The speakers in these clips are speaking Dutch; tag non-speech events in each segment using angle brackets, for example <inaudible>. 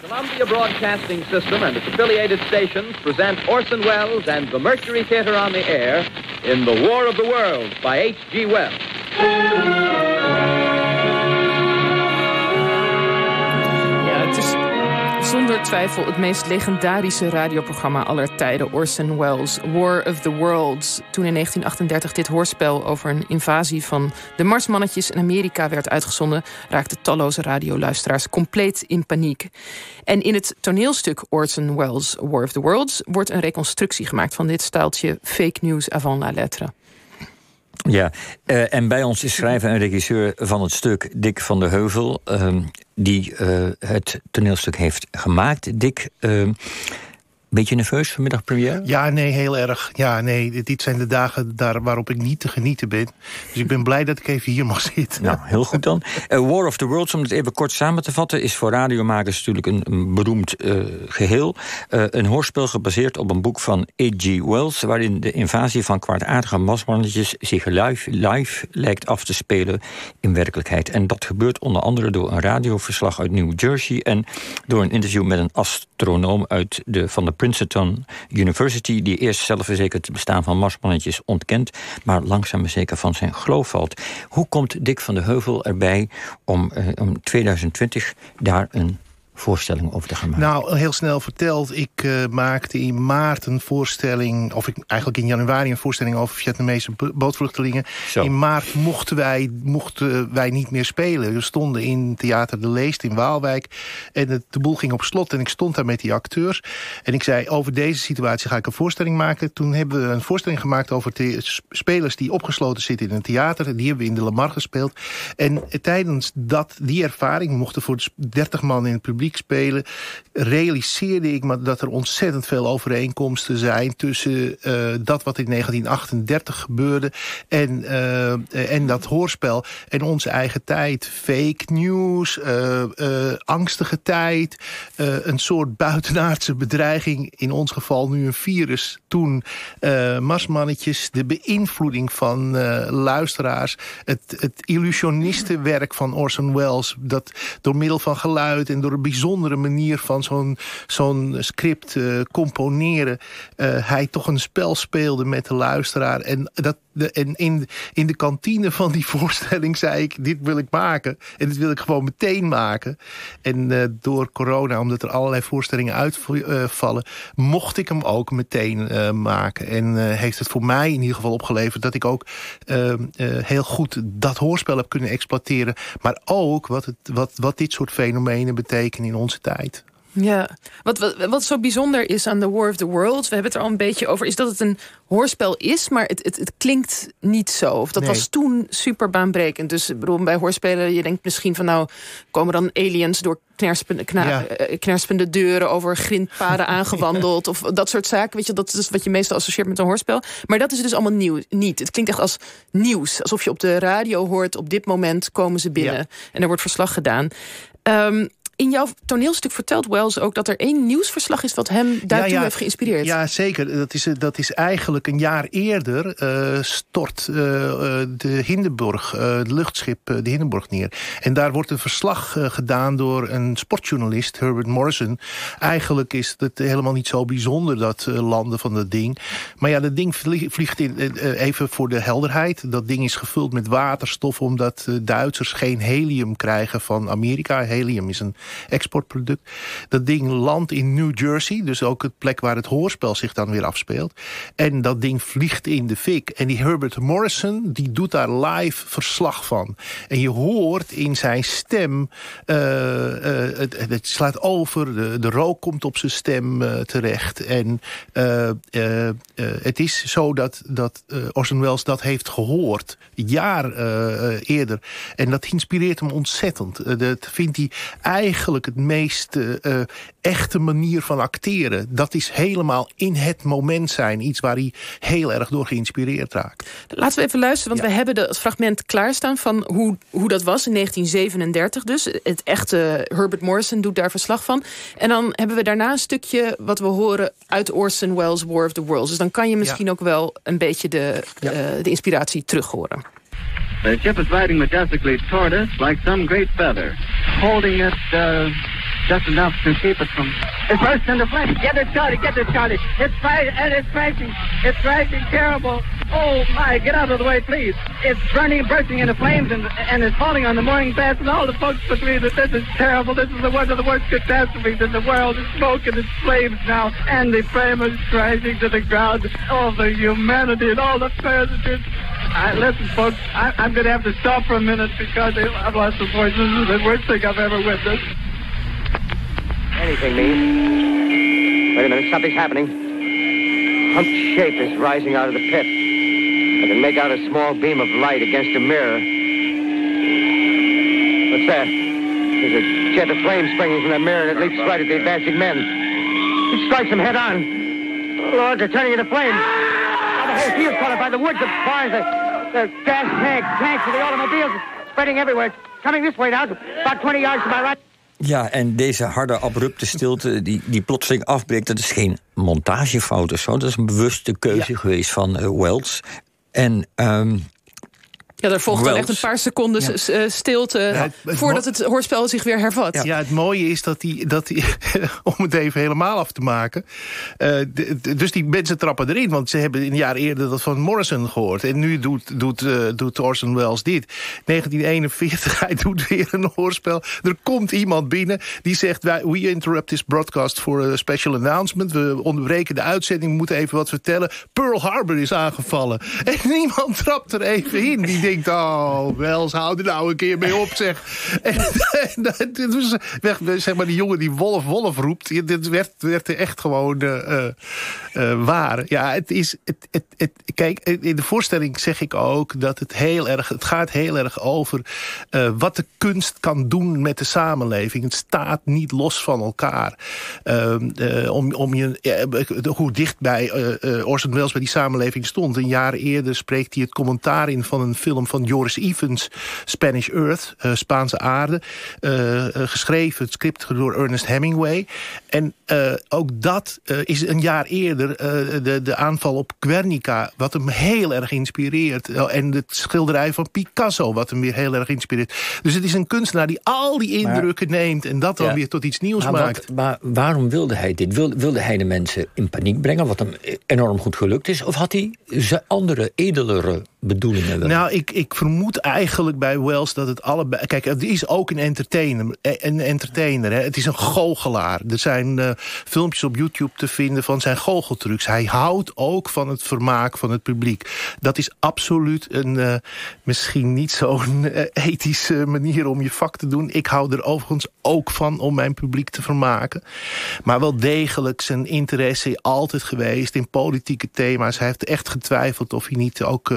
Columbia Broadcasting System and its affiliated stations present Orson Welles and the Mercury Theater on the air in The War of the Worlds by H.G. Wells. Twijfel het meest legendarische radioprogramma aller tijden. Orson Welles' War of the Worlds. Toen in 1938 dit hoorspel over een invasie van de Marsmannetjes in Amerika werd uitgezonden, raakten talloze radioluisteraars compleet in paniek. En in het toneelstuk Orson Welles' War of the Worlds wordt een reconstructie gemaakt van dit staaltje fake news avant la lettre. Ja, uh, en bij ons is schrijver en regisseur van het stuk Dick van der Heuvel, uh, die uh, het toneelstuk heeft gemaakt. Dick, Beetje nerveus vanmiddag première? Ja, nee, heel erg. Ja, nee, dit zijn de dagen daar waarop ik niet te genieten ben. Dus ik ben blij dat ik even hier mag zitten. Nou, heel goed dan. Uh, <laughs> War of the Worlds, om het even kort samen te vatten... is voor radiomakers natuurlijk een, een beroemd uh, geheel. Uh, een hoorspel gebaseerd op een boek van H.G. Wells... waarin de invasie van kwaadaardige masmannetjes... zich live, live lijkt af te spelen in werkelijkheid. En dat gebeurt onder andere door een radioverslag uit New Jersey... en door een interview met een astronoom uit de, van de Princeton University... die eerst zelfverzekerd het bestaan van marsmannetjes ontkent... maar langzaam maar zeker van zijn geloof valt. Hoe komt Dick van de Heuvel erbij om, uh, om 2020 daar een voorstelling over te gaan maken? Nou, heel snel verteld. Ik uh, maakte in maart een voorstelling... of ik, eigenlijk in januari een voorstelling over Vietnamese bootvluchtelingen. Zo. In maart mochten wij, mochten wij niet meer spelen. We stonden in Theater de Leest in Waalwijk. En het, de boel ging op slot en ik stond daar met die acteurs. En ik zei, over deze situatie ga ik een voorstelling maken. Toen hebben we een voorstelling gemaakt over spelers... die opgesloten zitten in een theater. Die hebben we in de Lamar gespeeld. En tijdens dat, die ervaring mochten voor 30 man in het publiek spelen... realiseerde ik me dat er ontzettend veel overeenkomsten zijn... tussen uh, dat wat in 1938 gebeurde en, uh, en dat hoorspel... en onze eigen tijd. Fake news, uh, angstige tijd... een soort buitenaardse bedreiging, in ons geval nu een virus. Toen marsmannetjes, de beïnvloeding van luisteraars... het, het illusionistenwerk van Orson Welles... dat door middel van geluid en door bijzondere manier van zo'n zo'n script uh, componeren... Uh, hij toch een spel speelde met de luisteraar. En, dat, de, en in, in de kantine van die <laughs> voorstelling zei ik... dit wil ik maken en dit wil ik gewoon meteen maken. En uh, door corona, omdat er allerlei voorstellingen uitvallen... mocht ik hem ook meteen maken. En heeft het voor mij in ieder geval opgeleverd... dat ik ook heel goed dat hoorspel heb kunnen exploiteren. Maar ook wat, het, wat, wat dit soort fenomenen betekenen in onze tijd. Ja, wat, wat, wat zo bijzonder is aan The War of the Worlds... we hebben het er al een beetje over... is dat het een hoorspel is, maar het, het, het klinkt niet zo. Of dat nee. was toen super baanbrekend. Dus bedoel, bij hoorspelen, je denkt misschien van... nou, komen dan aliens door knerspende, kna, ja. knerspende deuren... over grindpaden <laughs> aangewandeld of dat soort zaken. Weet je, dat is wat je meestal associeert met een hoorspel. Maar dat is dus allemaal nieuw, niet. Het klinkt echt als nieuws. Alsof je op de radio hoort, op dit moment komen ze binnen. Ja. En er wordt verslag gedaan. Um, in jouw toneelstuk vertelt Wells ook dat er één nieuwsverslag is... wat hem daartoe ja, ja, heeft geïnspireerd. Ja, zeker. Dat is, dat is eigenlijk een jaar eerder uh, stort uh, de Hindenburg, uh, het luchtschip de Hindenburg neer. En daar wordt een verslag gedaan door een sportjournalist, Herbert Morrison. Eigenlijk is het helemaal niet zo bijzonder, dat landen van dat ding. Maar ja, dat ding vliegt in, even voor de helderheid. Dat ding is gevuld met waterstof... omdat Duitsers geen helium krijgen van Amerika. Helium is een exportproduct. Dat ding landt in New Jersey, dus ook het plek waar het hoorspel zich dan weer afspeelt. En dat ding vliegt in de fik. En die Herbert Morrison, die doet daar live verslag van. En je hoort in zijn stem, uh, uh, het, het, slaat over, de, de rook komt op zijn stem uh, terecht. En het is zo dat, dat Orson Welles dat heeft gehoord, jaar eerder. En dat inspireert hem ontzettend. dat vindt hij eigenlijk eigenlijk het meest uh, echte manier van acteren. Dat is helemaal in het moment zijn. Iets waar hij heel erg door geïnspireerd raakt. Laten we even luisteren, want ja. we hebben het fragment klaarstaan... van hoe, hoe dat was in 1937 dus. Het echte Herbert Morrison doet daar verslag van. En dan hebben we daarna een stukje wat we horen... uit Orson Welles' War of the Worlds. Dus dan kan je misschien ja. ook wel een beetje de, ja. uh, de inspiratie terug horen. The ship is riding majestically toward us like some great feather, holding it uh, just enough to keep it from. It's burst into flames. Get it, Charlie. Get it, Charlie. It's fire and it's crashing. It's crashing terrible. Oh my! Get out of the way, please. It's burning, bursting into flames, and and it's falling on the morning baths, and all the folks agree that this is terrible. This is the one of the worst catastrophes in the world. It's smoke and it's flames now, and the flame is crashing to the ground. All the humanity and all the passengers. I, listen, folks, I, I'm going to have to stop for a minute because I've lost the voice. This is the worst thing I've ever witnessed. Anything mean? Wait a minute, something's happening. Humped shape is rising out of the pit. I can make out a small beam of light against a mirror. What's that? There's a jet of flame springing from the mirror and it leaps right at the advancing men. It strikes them head on. Lord, they're turning into flames. Oh, the whole field's caught up by the woods, barns, the, the gas tanks, tanks of the automobiles, spreading everywhere. It's coming this way now, about 20 yards to my right. Ja, en deze harde, abrupte stilte die, die plotseling afbreekt... dat is geen montagefout of zo. Dat is een bewuste keuze geweest van uh, Wells. En um, Ja, er volgt wel echt een paar seconden ja. stilte ja, het, voordat het hoorspel zich weer hervat. Ja, ja het mooie is dat die, dat die <laughs> om het even helemaal af te maken... Uh, de, dus die mensen trappen erin, want ze hebben een jaar eerder dat van Morrison gehoord. En nu doet, doet, uh, doet Orson Welles dit. 1941, <laughs> hij doet weer een hoorspel. Er komt iemand binnen die zegt... we interrupt this broadcast for a special announcement. We onderbreken de uitzending, we moeten even wat vertellen. Pearl Harbor is aangevallen. <laughs> En niemand trapt er even in. Die oh, Wels, hou er nou een keer mee op, zeg. en, dit was, zeg maar, die jongen die Wolf Wolf roept, dit werd, werd echt gewoon uh, waar. Ja, het is, het, het, kijk, in de voorstelling zeg ik ook dat het heel erg, het gaat heel erg over wat de kunst kan doen met de samenleving. Het staat niet los van elkaar. om, om je, hoe dicht bij Orson Welles bij die samenleving stond. Een jaar eerder spreekt hij het commentaar in van een film van Joris Evans, Spanish Earth, uh, Spaanse aarde. Uh, geschreven, het script door Ernest Hemingway. En ook dat is een jaar eerder de, de aanval op Guernica... wat hem heel erg inspireert. en het schilderij van Picasso, wat hem weer heel erg inspireert. Dus het is een kunstenaar die al die indrukken neemt... en dat dan weer tot iets nieuws maar maakt. Wat, maar waarom wilde hij dit? Wilde, wilde hij de mensen in paniek brengen, wat hem enorm goed gelukt is? Of had hij andere, edelere bedoelingen wel? Nou, ik, ik vermoed eigenlijk bij Wells dat het allebei... Kijk, het is ook een entertainer. Eh, een entertainer hè. Het is een goochelaar. Er zijn uh, filmpjes op YouTube te vinden van zijn goocheltrucs. Hij houdt ook van het vermaak van het publiek. Dat is absoluut een uh, misschien niet zo'n ethische manier om je vak te doen. Ik hou er overigens ook van om mijn publiek te vermaken. Maar wel degelijk zijn interesse altijd geweest in politieke thema's. Hij heeft echt getwijfeld of hij niet ook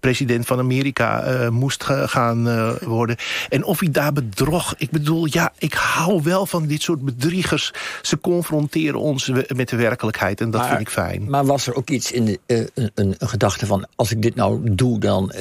president van Amerika uh, moest gaan uh, worden. En of hij daar bedrog. Ik bedoel, ja, ik hou wel van dit soort bedriegers. Ze confronteren ons met de werkelijkheid en dat maar, vind ik fijn. Maar was er ook iets in de, uh, een, een, gedachte van... als ik dit nou doe, dan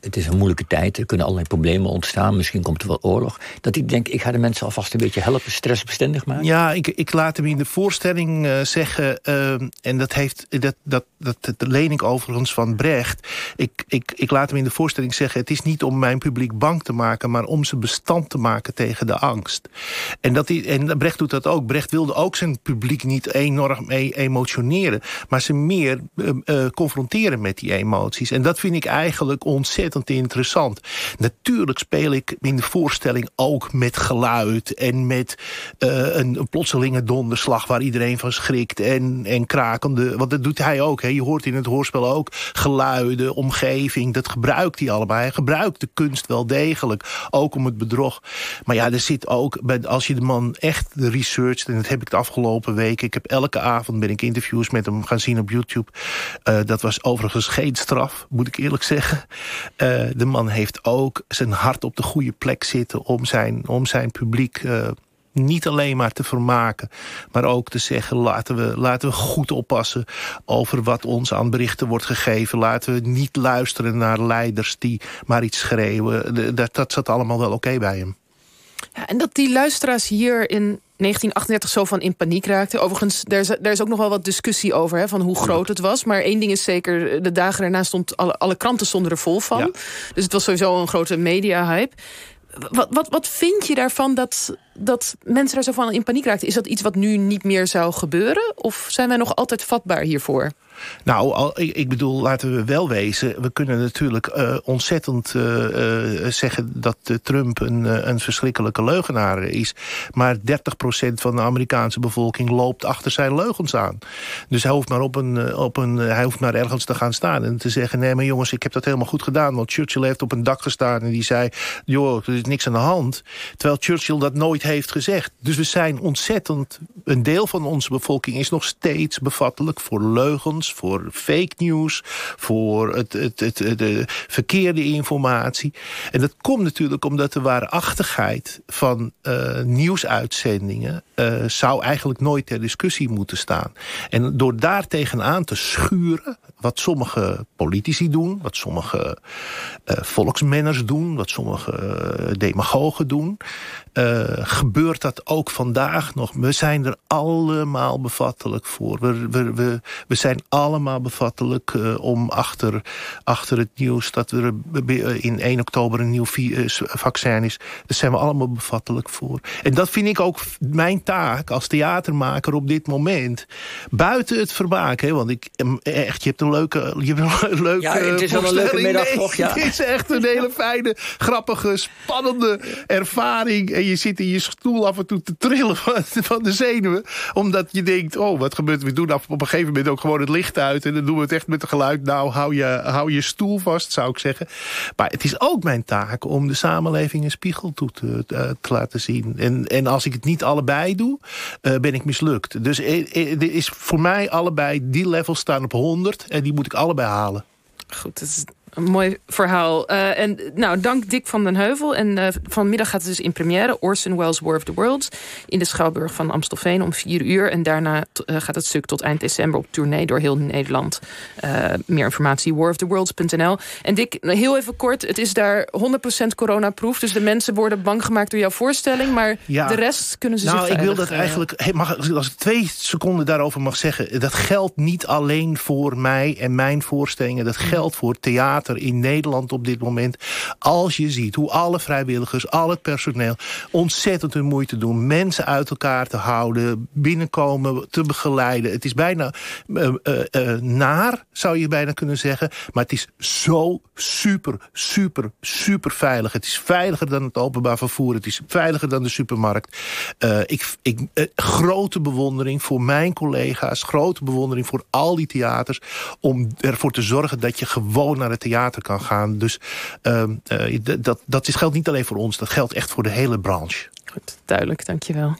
het is een moeilijke tijd, er kunnen allerlei problemen ontstaan. Misschien komt er wel oorlog. Dat ik denk, ik ga de mensen alvast een beetje helpen, stressbestendig maken. Ja, ik, ik laat hem in de voorstelling uh, zeggen... Uh, en dat, heeft, dat, dat, dat, dat leen ik overigens van Brecht. Ik, ik, ik laat hem in de voorstelling zeggen... het is niet om mijn publiek bang te maken... maar om ze bestand te maken tegen de angst. En, dat en Brecht doet dat ook. Brecht wilde ook zijn publiek niet enorm mee emotioneren... maar ze meer uh, confronteren met die emoties. En dat vind ik eigenlijk ontzettend ontzettend interessant. Natuurlijk speel ik in de voorstelling ook met geluid... en met uh, een, plotselinge donderslag waar iedereen van schrikt... en, en krakende, want dat doet hij ook. Hè. Je hoort in het hoorspel ook geluiden, omgeving. Dat gebruikt hij allebei. Hij gebruikt de kunst wel degelijk, ook om het bedrog. Maar ja, er zit ook, als je de man echt researcht... en dat heb ik de afgelopen weken... ik heb elke avond ben ik interviews met hem gaan zien op YouTube. Uh, dat was overigens geen straf, moet ik eerlijk zeggen. Uh, de man heeft ook zijn hart op de goede plek zitten... om zijn, om zijn publiek uh, niet alleen maar te vermaken... maar ook te zeggen, laten we, laten we goed oppassen... over wat ons aan berichten wordt gegeven. Laten we niet luisteren naar leiders die maar iets schreeuwen. Dat, dat zat allemaal wel oké bij hem. Ja, en dat die luisteraars hier in 1938 zo van in paniek raakte. Overigens, daar is, daar is ook nog wel wat discussie over... Hè, van hoe groot het was. Maar één ding is zeker, de dagen daarna stond alle, alle kranten stonden er vol van. Dus het was sowieso een grote media-hype. Wat, wat, wat vind je daarvan dat, dat mensen daar zo van in paniek raakten... is dat iets wat nu niet meer zou gebeuren? Of zijn wij nog altijd vatbaar hiervoor? Nou, ik bedoel, laten we wel wezen... we kunnen natuurlijk uh, ontzettend uh, uh, zeggen dat Trump een, een verschrikkelijke leugenaar is. Maar 30% van de Amerikaanse bevolking loopt achter zijn leugens aan. Dus hij hoeft maar, op een, op een, hij hoeft maar ergens te gaan staan en te zeggen... nee, maar jongens, ik heb dat helemaal goed gedaan. Want Churchill heeft op een dak gestaan en die zei... joh, er is niks aan de hand. Terwijl Churchill dat nooit heeft gezegd. Dus we zijn ontzettend... een deel van onze bevolking is nog steeds bevattelijk voor leugens voor fake news, voor het, het, het, de verkeerde informatie. En dat komt natuurlijk omdat de waarachtigheid van uh, nieuwsuitzendingen uh, zou eigenlijk nooit ter discussie moeten staan. En door daar tegenaan te schuren, wat sommige politici doen, wat sommige uh, volksmenners doen, wat sommige demagogen doen, gebeurt dat ook vandaag nog. We zijn er allemaal bevattelijk voor. We, we, we, we zijn allemaal bevattelijk uh, om achter, achter het nieuws... dat er in 1 oktober een nieuw uh, vaccin is. Daar zijn we allemaal bevattelijk voor. En dat vind ik ook mijn taak als theatermaker op dit moment. Buiten het vermaak. Hè, want ik, echt, je hebt een leuke, je hebt een <laughs> leuke Ja, het is wel een leuke middag nee, toch? Ja. Het is echt een hele fijne, grappige, spannende ervaring en je zit in je stoel af en toe te trillen <laughs> van, de zenuwen. Omdat je denkt, oh, wat gebeurt We doen op een gegeven moment ook gewoon het licht uit. En dan doen we het echt met een geluid. Nou, hou je, hou je stoel vast, zou ik zeggen. Maar het is ook mijn taak om de samenleving een spiegel toe te, te laten zien. En, en als ik het niet allebei doe, uh, ben ik mislukt. Dus er is voor mij allebei, die levels staan op 100. En die moet ik allebei halen. Goed, dat is een mooi verhaal. Uh, en nou, dank Dick van den Heuvel. En uh, vanmiddag gaat het dus in première. Orson Welles' War of the Worlds. In de Schouwburg van Amstelveen om vier uur. En daarna uh, gaat het stuk tot eind december op tournee door heel Nederland. meer informatie waroftheworlds.nl. En Dick, heel even kort. Het is daar 100% coronaproof. Dus de mensen worden bang gemaakt door jouw voorstelling. Maar ja. de rest kunnen ze nou, zich Nou, ik wil dat eigenlijk... Hey, mag, als ik twee seconden daarover mag zeggen. Dat geldt niet alleen voor mij en mijn voorstellingen. Dat geldt voor theater in Nederland op dit moment. Als je ziet hoe alle vrijwilligers, al het personeel... ontzettend hun moeite doen. Mensen uit elkaar te houden, binnenkomen, te begeleiden. Het is bijna uh, uh, uh, naar, zou je bijna kunnen zeggen. Maar het is zo super, super, super veilig. Het is veiliger dan het openbaar vervoer. Het is veiliger dan de supermarkt. ik, ik, grote bewondering voor mijn collega's. Grote bewondering voor al die theaters. Om ervoor te zorgen dat je gewoon naar het theater kan gaan. Dus uh, dat, dat geldt niet alleen voor ons, dat geldt echt voor de hele branche. Goed, duidelijk, dankjewel.